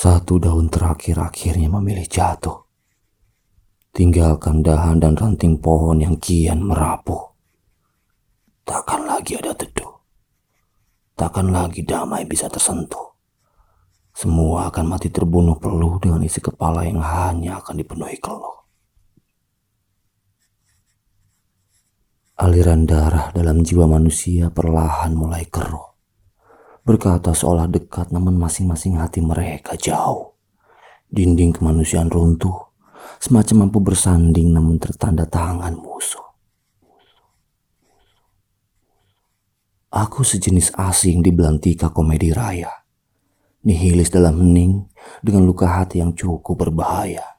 Satu daun terakhir akhirnya memilih jatuh. Tinggalkan dahan dan ranting pohon yang kian merapuh. Takkan lagi ada teduh. Takkan lagi damai bisa tersentuh. Semua akan mati terbunuh peluh dengan isi kepala yang hanya akan dipenuhi keluh. Aliran darah dalam jiwa manusia perlahan mulai keruh. Berkata seolah dekat namun masing-masing hati mereka jauh. Dinding kemanusiaan runtuh, semacam mampu bersanding namun tertanda tangan musuh. Aku sejenis asing di belantika komedi raya. Nihilis dalam hening dengan luka hati yang cukup berbahaya.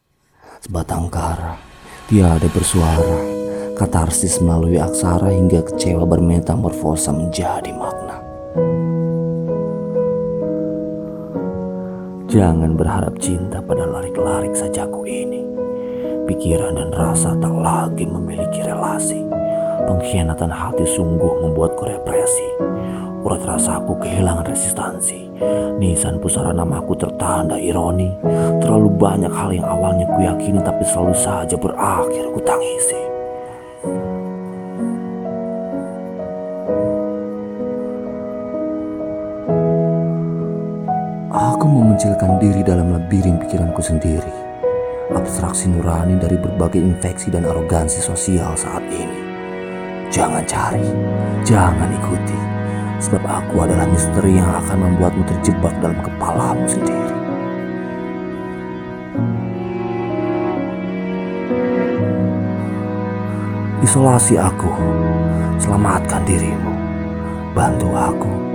Sebatang kara, tiada bersuara, katarsis melalui aksara hingga kecewa bermetamorfosa menjadi makna. Jangan berharap cinta pada larik-larik sajaku ini. Pikiran dan rasa tak lagi memiliki relasi. Pengkhianatan hati sungguh membuatku represi. Urat rasaku kehilangan resistansi. Nisan pusara namaku tertanda ironi. Terlalu banyak hal yang awalnya kuyakini tapi selalu saja berakhir ku tangisi. Aku memencilkan diri dalam labirin pikiranku sendiri. Abstraksi nurani dari berbagai infeksi dan arogansi sosial saat ini. Jangan cari, jangan ikuti. Sebab aku adalah misteri yang akan membuatmu terjebak dalam kepalamu sendiri. Isolasi aku, selamatkan dirimu, bantu aku